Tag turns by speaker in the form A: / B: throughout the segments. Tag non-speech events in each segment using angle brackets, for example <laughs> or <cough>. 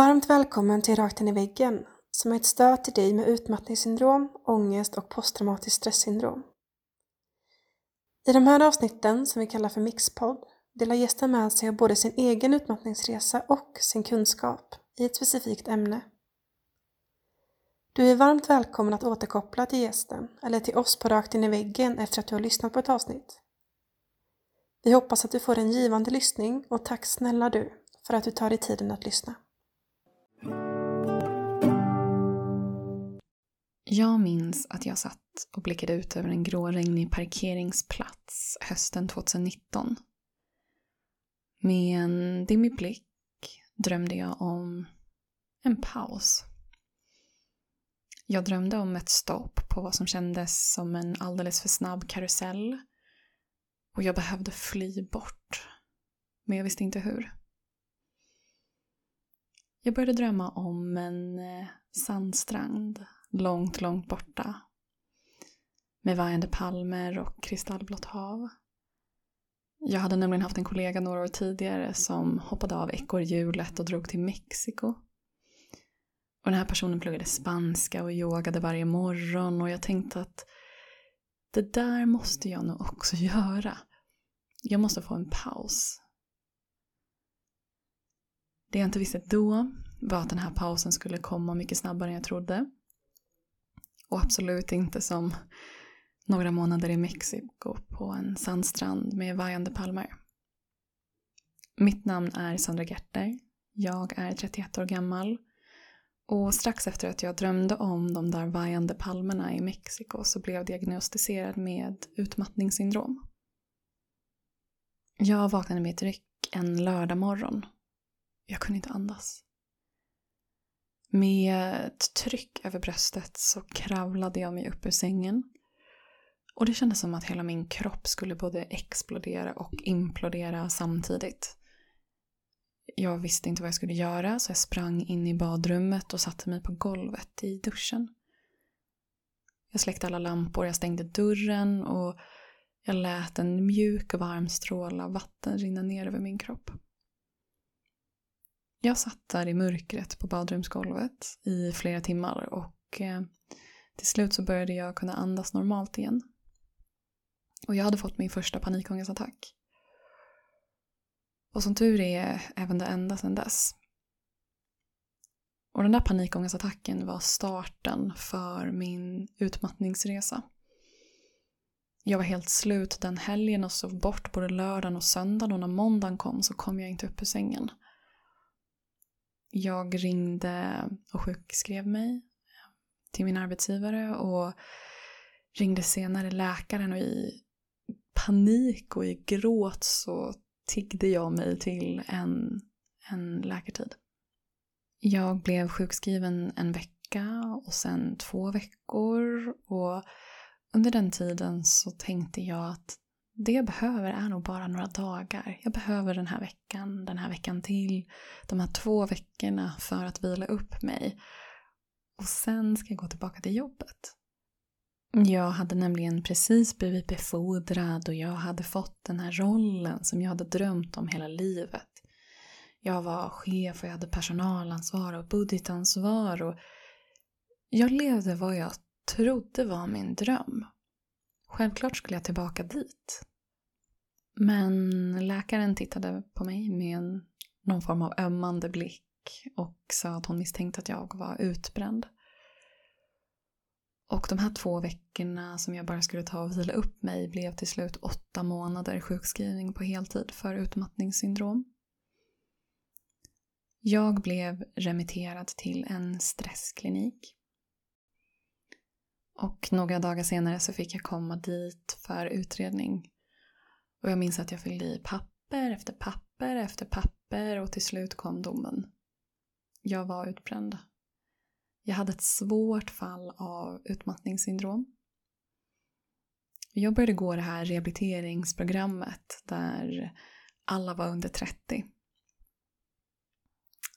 A: Varmt välkommen till Rakt in i väggen som är ett stöd till dig med utmattningssyndrom, ångest och posttraumatiskt stressyndrom. I de här avsnitten, som vi kallar för Mixpodd, delar gästen med sig av både sin egen utmattningsresa och sin kunskap i ett specifikt ämne. Du är varmt välkommen att återkoppla till gästen eller till oss på Rakt in i väggen efter att du har lyssnat på ett avsnitt. Vi hoppas att du får en givande lyssning och tack snälla du för att du tar dig tiden att lyssna.
B: Jag minns att jag satt och blickade ut över en gråregnig parkeringsplats hösten 2019. Med en dimmig blick drömde jag om en paus. Jag drömde om ett stopp på vad som kändes som en alldeles för snabb karusell. Och jag behövde fly bort. Men jag visste inte hur. Jag började drömma om en eh, sandstrand långt, långt borta. Med vajande palmer och kristallblått hav. Jag hade nämligen haft en kollega några år tidigare som hoppade av ekorrhjulet och drog till Mexiko. Och den här personen pluggade spanska och yogade varje morgon och jag tänkte att det där måste jag nog också <laughs> göra. Jag måste få en paus. Det jag inte visste då var att den här pausen skulle komma mycket snabbare än jag trodde. Och absolut inte som några månader i Mexiko på en sandstrand med vajande palmer. Mitt namn är Sandra Gerter. Jag är 31 år gammal. Och strax efter att jag drömde om de där vajande palmerna i Mexiko så blev jag diagnostiserad med utmattningssyndrom. Jag vaknade med ett ryck en lördag morgon. Jag kunde inte andas. Med ett tryck över bröstet så kravlade jag mig upp ur sängen. Och det kändes som att hela min kropp skulle både explodera och implodera samtidigt. Jag visste inte vad jag skulle göra så jag sprang in i badrummet och satte mig på golvet i duschen. Jag släckte alla lampor, jag stängde dörren och jag lät en mjuk och varm stråle av vatten rinna ner över min kropp. Jag satt där i mörkret på badrumsgolvet i flera timmar och eh, till slut så började jag kunna andas normalt igen. Och jag hade fått min första panikångestattack. Och som tur är även det enda sedan dess. Och den där panikångestattacken var starten för min utmattningsresa. Jag var helt slut den helgen och sov bort både lördagen och söndagen och när måndagen kom så kom jag inte upp ur sängen. Jag ringde och sjukskrev mig eh, till min arbetsgivare och ringde senare läkaren och i panik och i gråt så tiggde jag mig till en, en läkartid. Jag blev sjukskriven en vecka och sen två veckor och under den tiden så tänkte jag att det jag behöver är nog bara några dagar. Jag behöver den här veckan, den här veckan till, de här två veckorna för att vila upp mig. Och sen ska jag gå tillbaka till jobbet. Jag hade nämligen precis blivit befordrad och jag hade fått den här rollen som jag hade drömt om hela livet. Jag var chef och jag hade personalansvar och budgetansvar och jag levde vad jag trodde var min dröm. Självklart skulle jag tillbaka dit. Men läkaren tittade på mig med en, någon form av ömmande blick och sa att hon misstänkte att jag var utbränd. Och de här två veckorna som jag bara skulle ta och vila upp mig blev till slut åtta månader sjukskrivning på heltid för utmattningssyndrom. Jag blev remitterad till en stressklinik. Och några dagar senare så fick jag komma dit för utredning och jag minns att jag fyllde i papper efter papper efter papper och till slut kom domen. Jag var utbränd. Jag hade ett svårt fall av utmattningssyndrom. Jag började gå det här rehabiliteringsprogrammet där alla var under 30.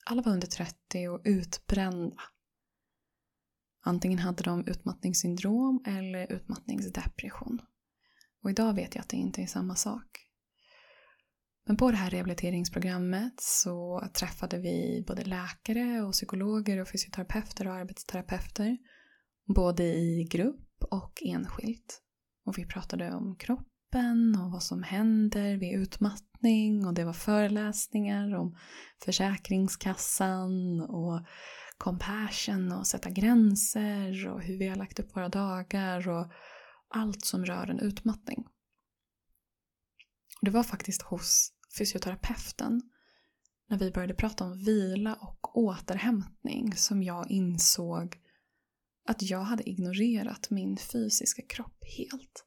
B: Alla var under 30 och utbrända. Antingen hade de utmattningssyndrom eller utmattningsdepression. Och idag vet jag att det inte är samma sak. Men på det här rehabiliteringsprogrammet så träffade vi både läkare och psykologer och fysioterapeuter och arbetsterapeuter. Både i grupp och enskilt. Och vi pratade om kroppen och vad som händer vid utmattning och det var föreläsningar om Försäkringskassan och compassion och sätta gränser och hur vi har lagt upp våra dagar och allt som rör en utmattning. Det var faktiskt hos fysioterapeuten när vi började prata om vila och återhämtning som jag insåg att jag hade ignorerat min fysiska kropp helt.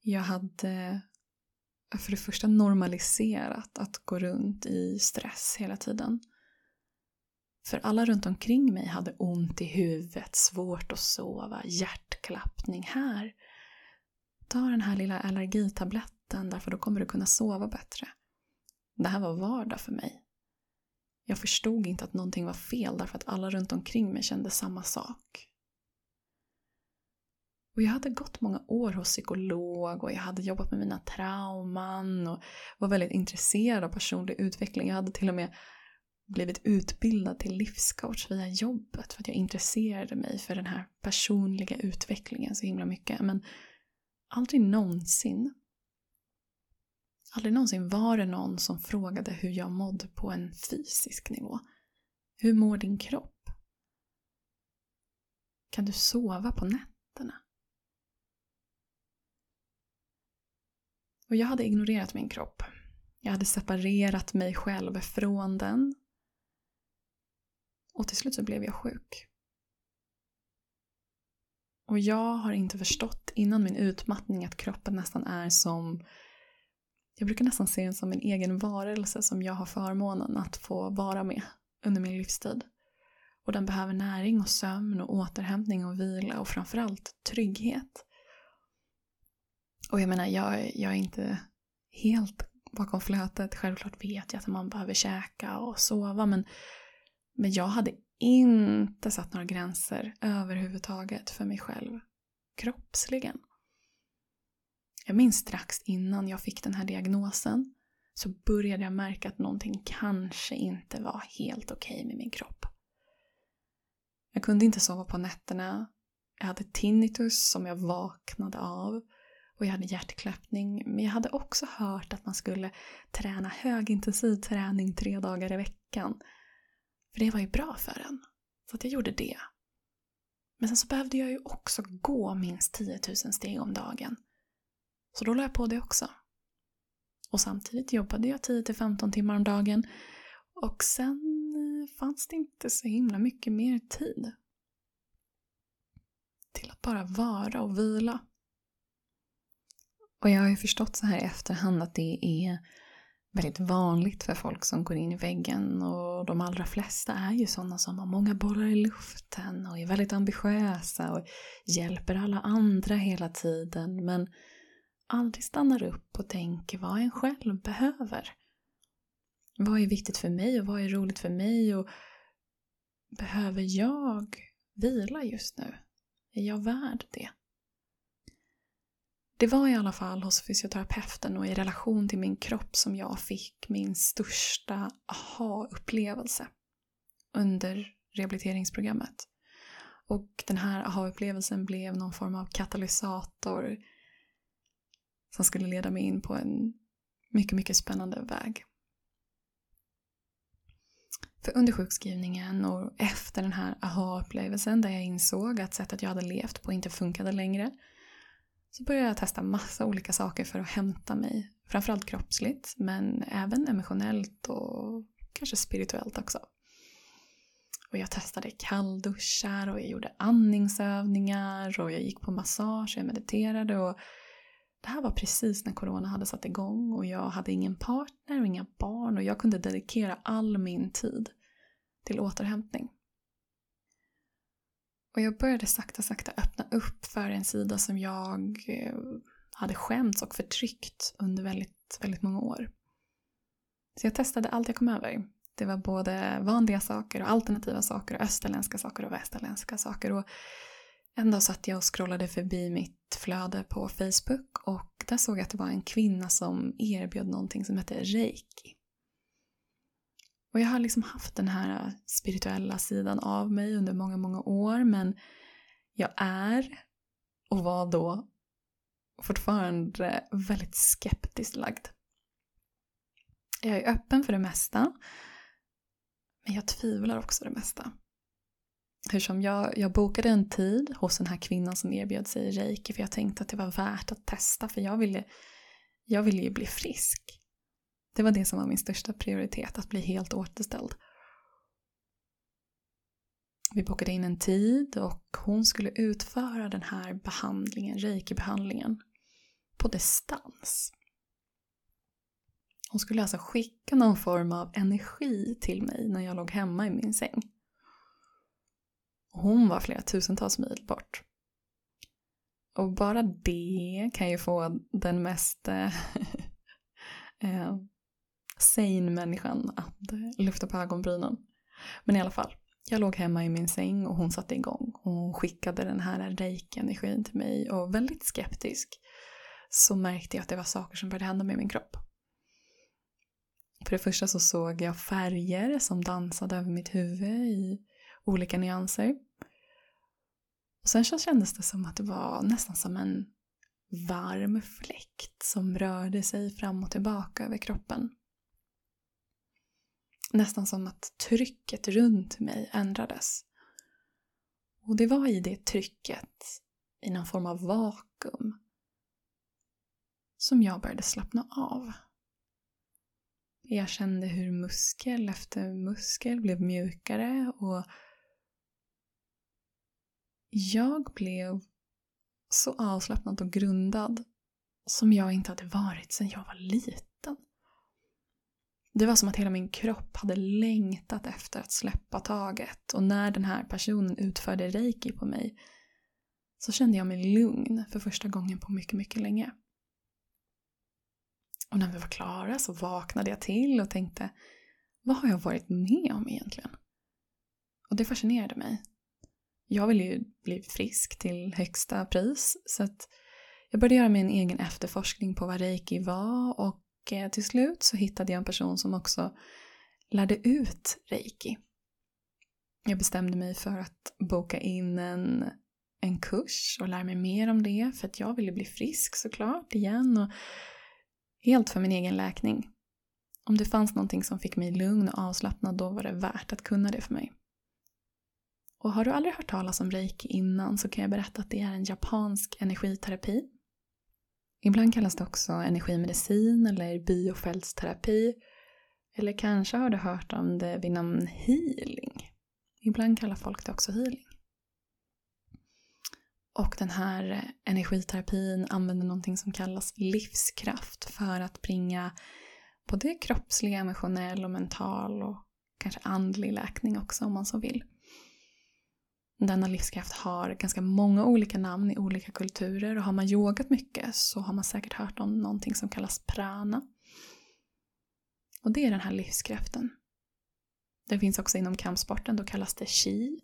B: Jag hade för det första normaliserat att gå runt i stress hela tiden. För alla runt omkring mig hade ont i huvudet, svårt att sova, hjärtklappning. Här, ta den här lilla allergitabletten därför då kommer du kunna sova bättre. Det här var vardag för mig. Jag förstod inte att någonting var fel därför att alla runt omkring mig kände samma sak. Och jag hade gått många år hos psykolog och jag hade jobbat med mina trauman och var väldigt intresserad av personlig utveckling. Jag hade till och med blivit utbildad till livscoach via jobbet för att jag intresserade mig för den här personliga utvecklingen så himla mycket. Men aldrig någonsin Aldrig någonsin var det någon som frågade hur jag mådde på en fysisk nivå. Hur mår din kropp? Kan du sova på nätterna? Och jag hade ignorerat min kropp. Jag hade separerat mig själv från den. Och till slut så blev jag sjuk. Och jag har inte förstått innan min utmattning att kroppen nästan är som jag brukar nästan se den som en egen varelse som jag har förmånen att få vara med under min livstid. Och den behöver näring och sömn och återhämtning och vila och framförallt trygghet. Och jag menar, jag, jag är inte helt bakom flötet. Självklart vet jag att man behöver käka och sova men, men jag hade inte satt några gränser överhuvudtaget för mig själv kroppsligen. Jag minns strax innan jag fick den här diagnosen så började jag märka att någonting kanske inte var helt okej okay med min kropp. Jag kunde inte sova på nätterna. Jag hade tinnitus som jag vaknade av och jag hade hjärtklappning. Men jag hade också hört att man skulle träna högintensiv träning tre dagar i veckan. För det var ju bra för en. Så att jag gjorde det. Men sen så behövde jag ju också gå minst 10 000 steg om dagen. Så då la jag på det också. Och samtidigt jobbade jag 10-15 timmar om dagen. Och sen eh, fanns det inte så himla mycket mer tid. Till att bara vara och vila. Och jag har ju förstått så här i efterhand att det är väldigt vanligt för folk som går in i väggen och de allra flesta är ju sådana som har många bollar i luften och är väldigt ambitiösa och hjälper alla andra hela tiden men aldrig stannar upp och tänker vad en själv behöver. Vad är viktigt för mig och vad är roligt för mig och behöver jag vila just nu? Är jag värd det? Det var i alla fall hos fysioterapeuten och i relation till min kropp som jag fick min största aha-upplevelse under rehabiliteringsprogrammet. Och den här aha-upplevelsen blev någon form av katalysator som skulle leda mig in på en mycket, mycket spännande väg. För under sjukskrivningen och efter den här aha-upplevelsen där jag insåg att sättet jag hade levt på inte funkade längre så började jag testa massa olika saker för att hämta mig. Framförallt kroppsligt men även emotionellt och kanske spirituellt också. Och jag testade kallduschar och jag gjorde andningsövningar och jag gick på massage och jag mediterade och det här var precis när corona hade satt igång och jag hade ingen partner och inga barn och jag kunde dedikera all min tid till återhämtning. Och jag började sakta, sakta öppna upp för en sida som jag eh, hade skämts och förtryckt under väldigt, väldigt många år. Så jag testade allt jag kom över. Det var både vanliga saker och alternativa saker och österländska saker och västerländska saker. Och en dag satt jag och scrollade förbi mitt flöde på Facebook och där såg jag att det var en kvinna som erbjöd någonting som hette reiki. Och jag har liksom haft den här äh, spirituella sidan av mig under många, många år men jag är och var då fortfarande väldigt skeptiskt lagd. Jag är öppen för det mesta men jag tvivlar också det mesta. Hur som jag, jag bokade en tid hos den här kvinnan som erbjöd sig reiki för jag tänkte att det var värt att testa för jag ville, jag ville ju bli frisk. Det var det som var min största prioritet, att bli helt återställd. Vi bokade in en tid och hon skulle utföra den här behandlingen, reiki-behandlingen, på distans. Hon skulle alltså skicka någon form av energi till mig när jag låg hemma i min säng. Hon var flera tusentals mil bort. Och bara det kan ju få den mest <laughs> eh, sane människan att eh, lyfta på ögonbrynen. Men i alla fall, jag låg hemma i min säng och hon satte igång. Hon skickade den här reiki-energin till mig och väldigt skeptisk så märkte jag att det var saker som började hända med min kropp. För det första så såg jag färger som dansade över mitt huvud i olika nyanser. Och sen så kändes det som att det var nästan som en varm fläkt som rörde sig fram och tillbaka över kroppen. Nästan som att trycket runt mig ändrades. Och det var i det trycket, i någon form av vakuum, som jag började slappna av. Jag kände hur muskel efter muskel blev mjukare och jag blev så avslappnad och grundad som jag inte hade varit sedan jag var liten. Det var som att hela min kropp hade längtat efter att släppa taget och när den här personen utförde reiki på mig så kände jag mig lugn för första gången på mycket, mycket länge. Och när vi var klara så vaknade jag till och tänkte vad har jag varit med om egentligen? Och det fascinerade mig. Jag ville ju bli frisk till högsta pris så att jag började göra min egen efterforskning på vad reiki var och och eh, till slut så hittade jag en person som också lärde ut reiki. Jag bestämde mig för att boka in en, en kurs och lära mig mer om det för att jag ville bli frisk såklart igen och Helt för min egen läkning. Om det fanns någonting som fick mig lugn och avslappnad då var det värt att kunna det för mig. Och har du aldrig hört talas om reiki innan så kan jag berätta att det är en japansk energiterapi. Ibland kallas det också energimedicin eller biofältsterapi. Eller kanske har du hört om det vid namn healing. Ibland kallar folk det också healing. Och den här eh, energiterapin använder någonting som kallas livskraft för att bringa både kroppslig, emotionell och mental och kanske andlig läkning också om man så vill. Denna livskraft har ganska många olika namn i olika kulturer och har man yogat mycket så har man säkert hört om någonting som kallas prana. Och det är den här livskraften. Den finns också inom kampsporten, då kallas det chi.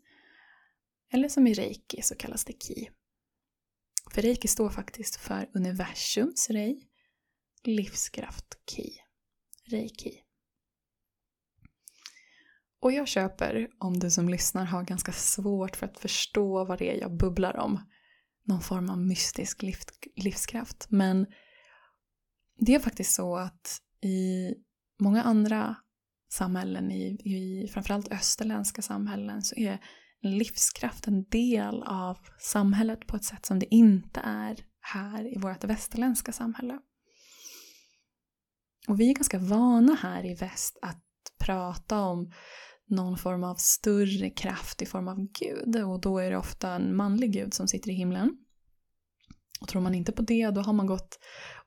B: Eller som i reiki så kallas det ki. För reiki står faktiskt för universums rei, livskraft ki, reiki. Och jag köper om du som lyssnar har ganska svårt för att förstå vad det är jag bubblar om. Någon form av mystisk livskraft. Men det är faktiskt så att i många andra samhällen, i, i framförallt österländska samhällen, så är livskraft en del av samhället på ett sätt som det inte är här i vårt västerländska samhälle. Och vi är ganska vana här i väst att prata om någon form av större kraft i form av Gud och då är det ofta en manlig Gud som sitter i himlen. Och tror man inte på det då har man gått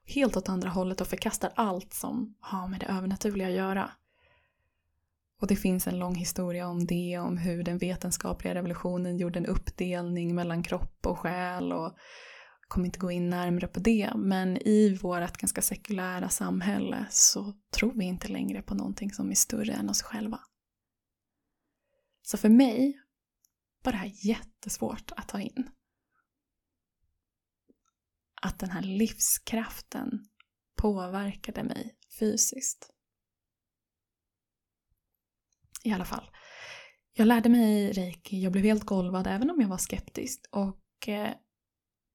B: helt åt andra hållet och förkastar allt som har med det övernaturliga att göra. Och det finns en lång historia om det, om hur den vetenskapliga revolutionen gjorde en uppdelning mellan kropp och själ och kommer inte gå in närmre på det, men i vårt ganska sekulära samhälle så tror vi inte längre på någonting som är större än oss själva. Så för mig var det här jättesvårt att ta in. att den här livskraften påverkade mig fysiskt. I alla fall. Jag lärde mig reiki, jag blev helt golvad även om jag var skeptisk och eh,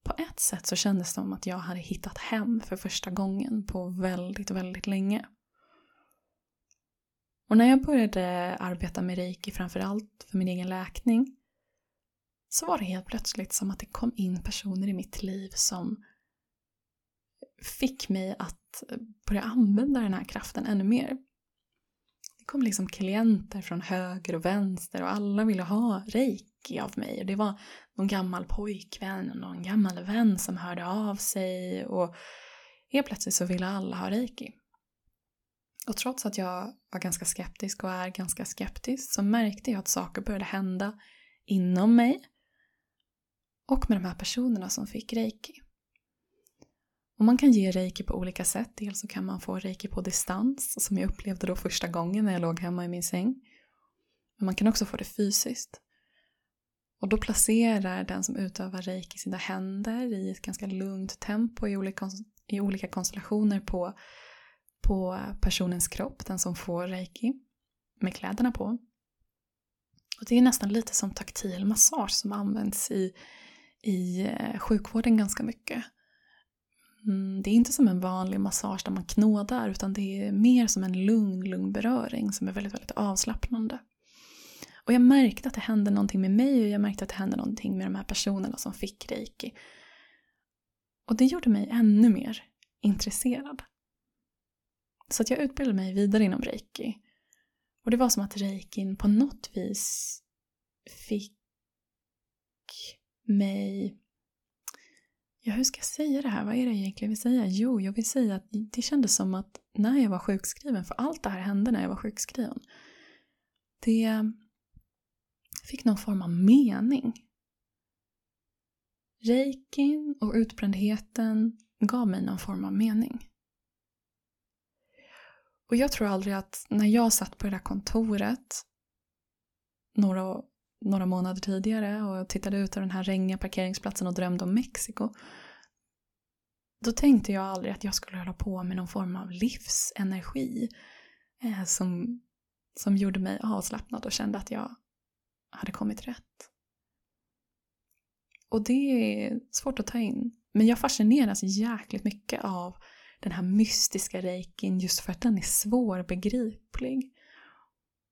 B: på ett sätt så kändes det som att jag hade hittat hem för första gången på väldigt, väldigt länge. Och när jag började arbeta med reiki framförallt för min egen läkning så var det helt plötsligt som att det kom in personer i mitt liv som fick mig att börja använda den här kraften ännu mer. Det kom liksom klienter från höger och vänster och alla ville ha reiki av mig. Och det var någon gammal pojkvän och någon gammal vän som hörde av sig och helt plötsligt så ville alla ha reiki. Och trots att jag var ganska skeptisk och är ganska skeptisk så märkte jag att saker började hända inom mig och med de här personerna som fick reiki. Och man kan ge reiki på olika sätt. Dels så kan man få reiki på distans, som jag upplevde då första gången när jag låg hemma i min säng. Men man kan också få det fysiskt. Och då placerar den som utövar reiki sina händer i ett ganska lugnt tempo i olika, i olika konstellationer på, på personens kropp, den som får reiki, med kläderna på. Och det är nästan lite som taktil massage som används i, i eh, sjukvården ganska mycket. Mm, det är inte som en vanlig massage där man knådar utan det är mer som en lugn, lugn beröring som är väldigt, väldigt avslappnande. Och jag märkte att det hände någonting med mig och jag märkte att det hände någonting med de här personerna som fick reiki. Och det gjorde mig ännu mer intresserad. Så att jag utbildade mig vidare inom reiki. Och det var som att reikin på något vis fick mig Ja, hur ska jag säga det här? Vad är det jag egentligen vill säga? Jo, jag vill säga att det kändes som att när jag var sjukskriven, för allt det här hände när jag var sjukskriven, det fick någon form av mening. Reikin och utbrändheten gav mig någon form av mening. Och jag tror aldrig att när jag satt på det där kontoret några några månader tidigare och tittade ut över den här regniga parkeringsplatsen och drömde om Mexiko. Då tänkte jag aldrig att jag skulle hålla på med någon form av livsenergi eh, som, som gjorde mig avslappnad och kände att jag hade kommit rätt. Och det är svårt att ta in. Men jag fascineras jäkligt mycket av den här mystiska reikin just för att den är svårbegriplig.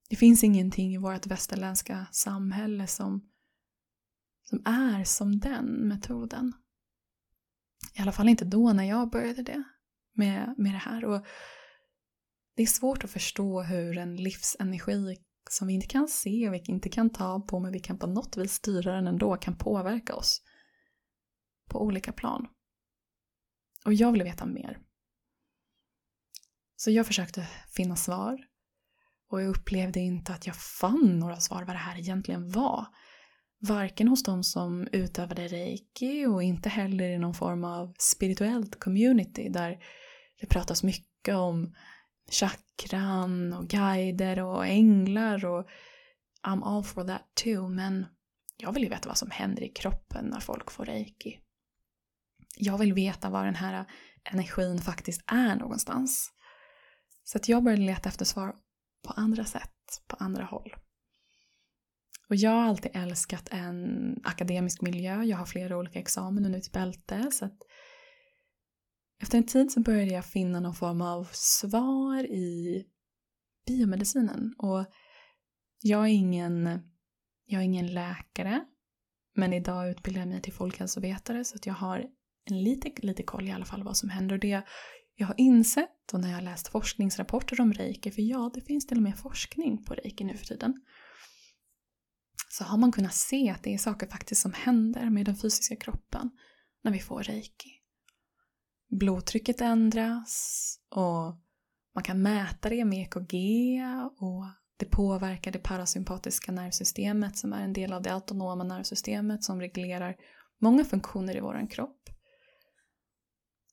B: Det finns ingenting i vårt västerländska samhälle som, som är som den metoden. I alla fall inte då när jag började det med, med det här. Och det är svårt att förstå hur en livsenergi som vi inte kan se och vi inte kan ta på men vi kan på något vis styra den ändå kan påverka oss på olika plan. Och jag ville veta mer. Så jag försökte finna svar och jag upplevde inte att jag fann några svar vad det här egentligen var. Varken hos de som utövade reiki och inte heller i någon form av spirituellt community där det pratas mycket om chakran och guider och änglar och I'm all for that too men jag vill ju veta vad som händer i kroppen när folk får reiki. Jag vill veta var den här energin faktiskt är någonstans. Så att jag började leta efter svar på andra sätt, på andra håll. Och jag har alltid älskat en akademisk miljö. Jag har flera olika examen under mitt bälte. Så att efter en tid så började jag finna någon form av svar i biomedicinen. Och jag är ingen, jag är ingen läkare. Men idag utbildar jag mig till folkhälsovetare så att jag har en lite, lite koll i alla fall vad som händer. Och det jag har insett och när jag har läst forskningsrapporter om reiki, för ja, det finns till och med forskning på reiki nu för tiden, så har man kunnat se att det är saker faktiskt som händer med den fysiska kroppen när vi får reiki. Blodtrycket ändras och man kan mäta det med EKG och det påverkar det parasympatiska nervsystemet som är en del av det autonoma nervsystemet som reglerar många funktioner i vår kropp.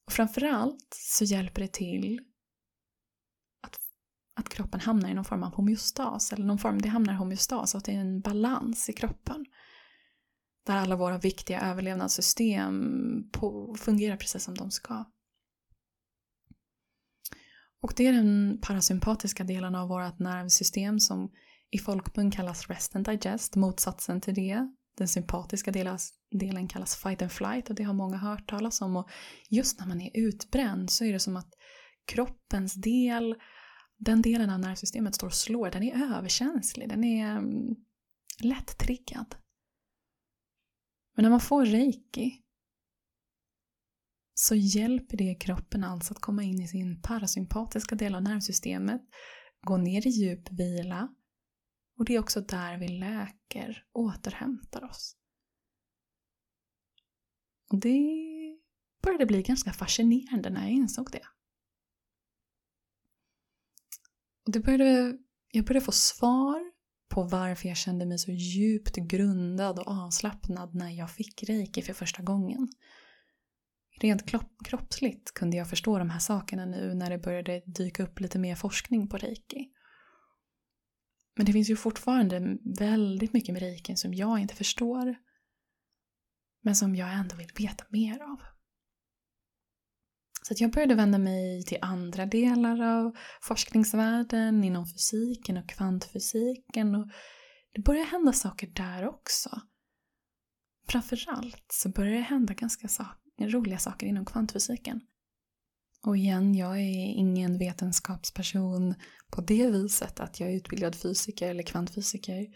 B: Och framförallt så hjälper det till att, att kroppen hamnar i någon form av homeostas, eller någon form, det hamnar i homeostas, att det är en balans i kroppen. Där alla våra viktiga överlevnadssystem på, fungerar precis som de ska. Och det är den parasympatiska delen av vårt nervsystem som i folkmun kallas rest and digest, motsatsen till det. Den sympatiska delen kallas fight and flight och det har många hört talas om. Och just när man är utbränd så är det som att kroppens del, den delen av nervsystemet står och slår, den är överkänslig, den är mm, um, lätt triggad. Men när man får reiki så hjälper det kroppen alltså att komma in i sin parasympatiska del av nervsystemet, gå ner i djup vila och det är också där vi läker, återhämtar oss. Och det började bli ganska fascinerande när jag insåg det. Och det började, jag började få svar på varför jag kände mig så djupt grundad och avslappnad när jag fick reiki för första gången. Rent kroppsligt kunde jag förstå de här sakerna nu när det började dyka upp lite mer forskning på reiki. Men det finns ju fortfarande väldigt mycket med reikin som jag inte förstår. Men som jag ändå vill veta mer av. Så jag började vända mig till andra delar av forskningsvärlden inom fysiken och kvantfysiken och det började hända saker där också. Framförallt så började det hända ganska roliga saker inom kvantfysiken. Och igen, jag är ingen vetenskapsperson på det viset att jag är utbildad fysiker eller kvantfysiker.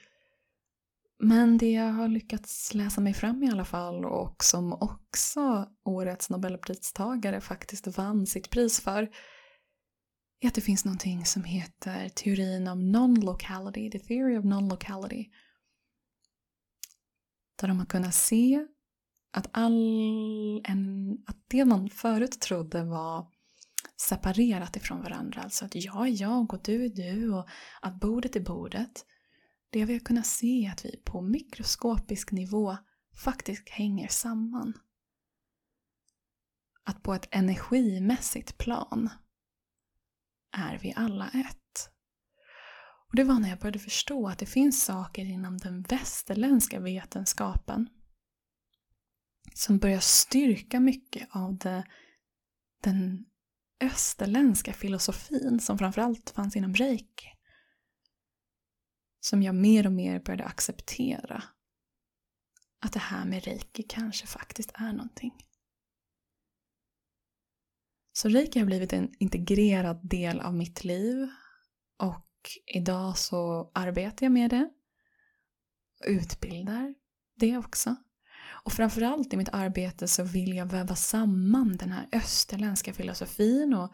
B: Men det jag har lyckats läsa mig fram i alla fall och som också årets nobelpristagare faktiskt vann sitt pris för är att det finns någonting som heter teorin om non-locality, the theory of non-locality. Där de har kunnat se att, all en, att det man förut trodde var separerat ifrån varandra. Alltså att jag är jag och du är du och att bordet är bordet. Det vi har kunnat se är att vi på mikroskopisk nivå faktiskt hänger samman. Att på ett energimässigt plan är vi alla ett. Och Det var när jag började förstå att det finns saker inom den västerländska vetenskapen som börjar styrka mycket av det, den österländska filosofin som framförallt fanns inom reiki. Som jag mer och mer började acceptera. Att det här med reiki kanske faktiskt är någonting. Så reiki har blivit en integrerad del av mitt liv och idag så arbetar jag med det. och Utbildar det också. Och framförallt i mitt arbete så vill jag väva samman den här österländska filosofin och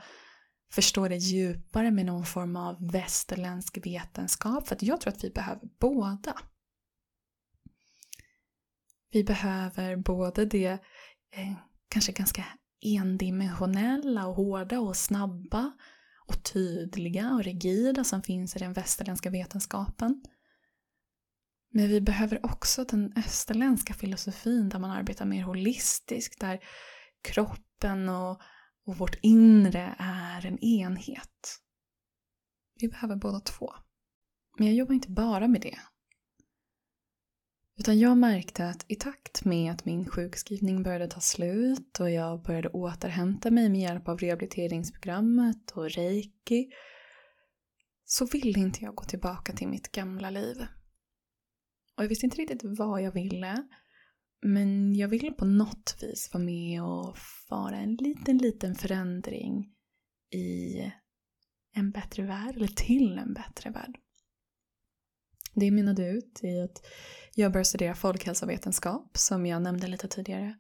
B: förstå det djupare med någon form av västerländsk vetenskap. För att jag tror att vi behöver båda. Vi behöver både det eh, kanske ganska endimensionella och hårda och snabba och tydliga och rigida som finns i den västerländska vetenskapen. Men vi behöver också den österländska filosofin där man arbetar mer holistiskt, där kroppen och, och vårt inre är en enhet. Vi behöver båda två. Men jag jobbar inte bara med det. Utan jag märkte att i takt med att min sjukskrivning började ta slut och jag började återhämta mig med hjälp av rehabiliteringsprogrammet och reiki så ville inte jag gå tillbaka till mitt gamla liv. Och jag visste inte riktigt vad jag ville. Men jag vill på något vis vara med och vara en liten, liten förändring i en bättre värld, eller till en bättre värld. Det mynnade ut i att jag började studera folkhälsovetenskap som jag nämnde lite tidigare.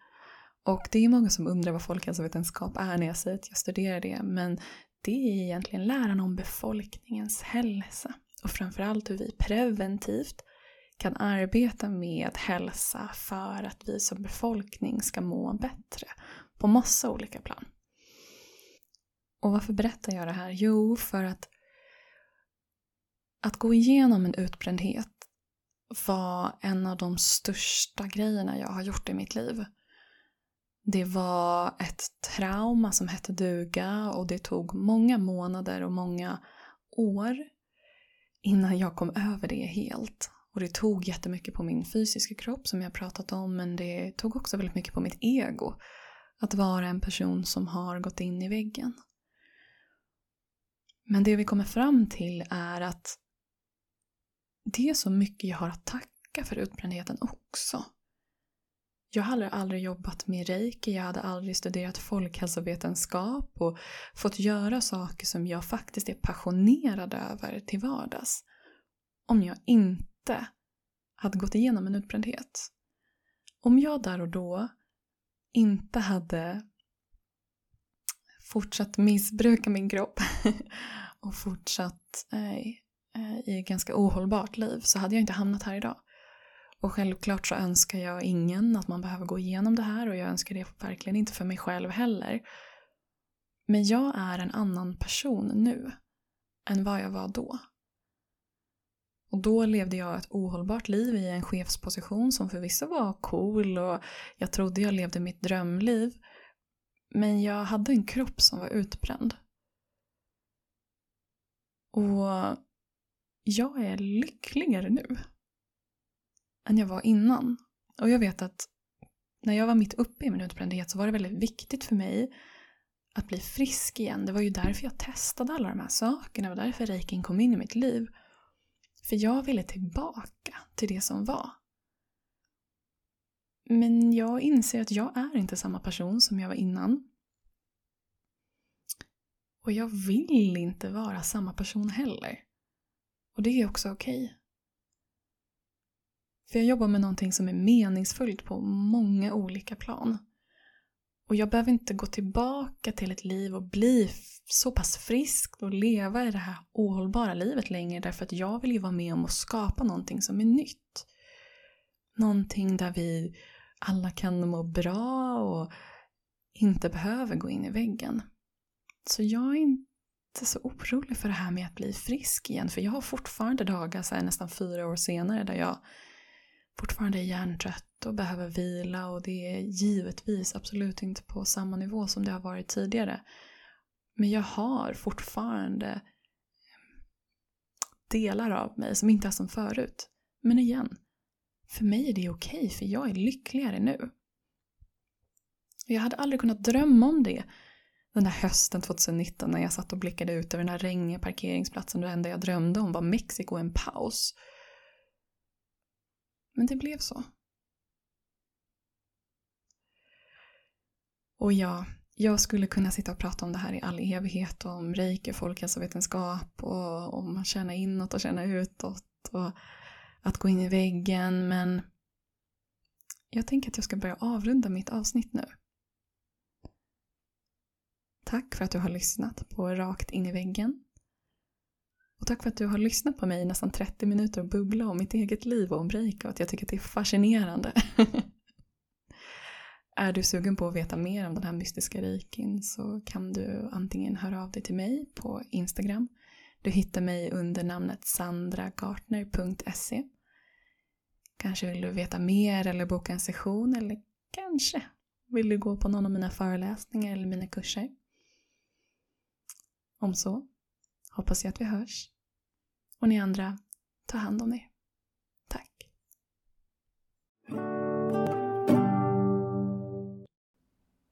B: Och det är många som undrar vad folkhälsovetenskap är när jag säger att jag studerar det. Men det är egentligen läran om befolkningens hälsa. Och framförallt hur vi preventivt kan arbeta med hälsa för att vi som befolkning ska må bättre på massa olika plan. Och varför berättar jag det här? Jo, för att att gå igenom en utbrändhet var en av de största grejerna jag har gjort i mitt liv. Det var ett trauma som hette duga och det tog många månader och många år innan jag kom över det helt. Och det tog jättemycket på min fysiska kropp som jag pratat om men det tog också väldigt mycket på mitt ego. Att vara en person som har gått in i väggen. Men det vi kommer fram till är att det är så mycket jag har att tacka för utbrändheten också. Jag hade aldrig jobbat med reiki, jag hade aldrig studerat folkhälsovetenskap och fått göra saker som jag faktiskt är passionerad över till vardags. Om jag inte hade gått igenom en utbrändhet. Om jag där och då inte hade fortsatt missbruka min kropp <laughs> och fortsatt eh, eh i ett ganska ohållbart liv så hade jag inte hamnat här idag. Och självklart så önskar jag ingen att man behöver gå igenom det här och jag önskar det verkligen inte för mig själv heller. Men jag är en annan person nu än vad jag var då. Och då levde jag ett ohållbart liv i en chefsposition som förvisso var cool och jag trodde jag levde mitt drömliv. Men jag hade en kropp som var utbränd. Och jag är lyckligare nu än jag var innan. Och jag vet att när jag var mitt uppe i min utbrändhet så var det väldigt viktigt för mig att bli frisk igen. Det var ju därför jag testade alla de här sakerna. Det var därför reikin kom in i mitt liv. För jag ville tillbaka till det som var. Men jag inser att jag är inte samma person som jag var innan. Och jag vill inte vara samma person heller. Och det är också okej. Okay. För jag jobbar med någonting som är meningsfullt på många olika plan. Och jag behöver inte gå tillbaka till ett liv och bli så pass frisk och leva i det här ohållbara livet längre därför att jag vill ju vara med om att skapa någonting som är nytt. Någonting där vi alla kan må bra och inte behöver gå in i väggen. Så jag är inte så orolig för det här med att bli frisk igen för jag har fortfarande dagar så här, nästan fyra år senare där jag fortfarande är hjärntrött och behöver vila och det är givetvis absolut inte på samma nivå som det har varit tidigare. Men jag har fortfarande delar av mig som inte är som förut. Men igen, för mig är det okej okay, för jag är lyckligare nu. Jag hade aldrig kunnat drömma om det den där hösten 2019 när jag satt och blickade ut över den där regniga parkeringsplatsen och det enda jag drömde om var Mexiko en paus. Men det blev så. Och ja, jag skulle kunna sitta och prata om det här i all evighet om reiki, folkhälsovetenskap och om att känna inåt och känna utåt och att gå in i väggen men jag tänker att jag ska börja avrunda mitt avsnitt nu. Tack för att du har lyssnat på Rakt in i väggen. Och tack för att du har lyssnat på mig i nästan 30 minuter och bubbla om mitt eget liv och om reike och att Jag tycker att det är fascinerande. <laughs> är du sugen på att veta mer om den här mystiska reikin så kan du antingen höra av dig till mig på Instagram. Du hittar mig under namnet sandragartner.se. Kanske vill du veta mer eller boka en session eller kanske vill du gå på någon av mina föreläsningar eller mina kurser. Om så hoppas jag att vi hörs. Och ni andra, ta hand om er.